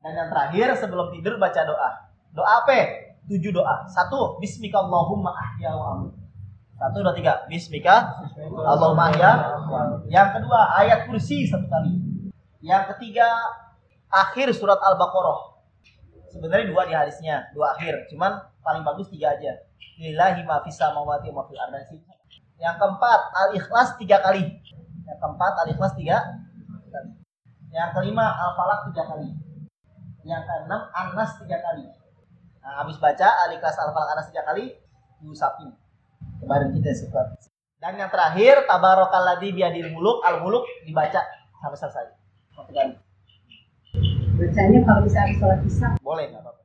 Dan yang terakhir sebelum tidur baca doa. Doa apa? Tujuh doa. Satu, Bismikallahumma ahya wa. Satu, dua, tiga. Bismika Allahumma ahya. Yang kedua, ayat kursi satu kali. Yang ketiga, akhir surat Al-Baqarah. Sebenarnya dua di hadisnya, dua akhir. Cuman paling bagus tiga aja. Lillahi ma fis samawati wa fil. Yang keempat, Al-Ikhlas tiga kali. Yang keempat, Al-Ikhlas tiga. Yang kelima, Al-Falaq tiga kali. Yang keenam, Anas tiga kali. Nah, habis baca Al-Ikhlas Al-Falaq Anas tiga kali, diusapin. Kemarin kita sempat. Dan yang terakhir, Tabarakalladzi biadil muluk, al-muluk dibaca sampai selesai. Bacanya kalau bisa habis sholat isya Boleh nggak apa-apa.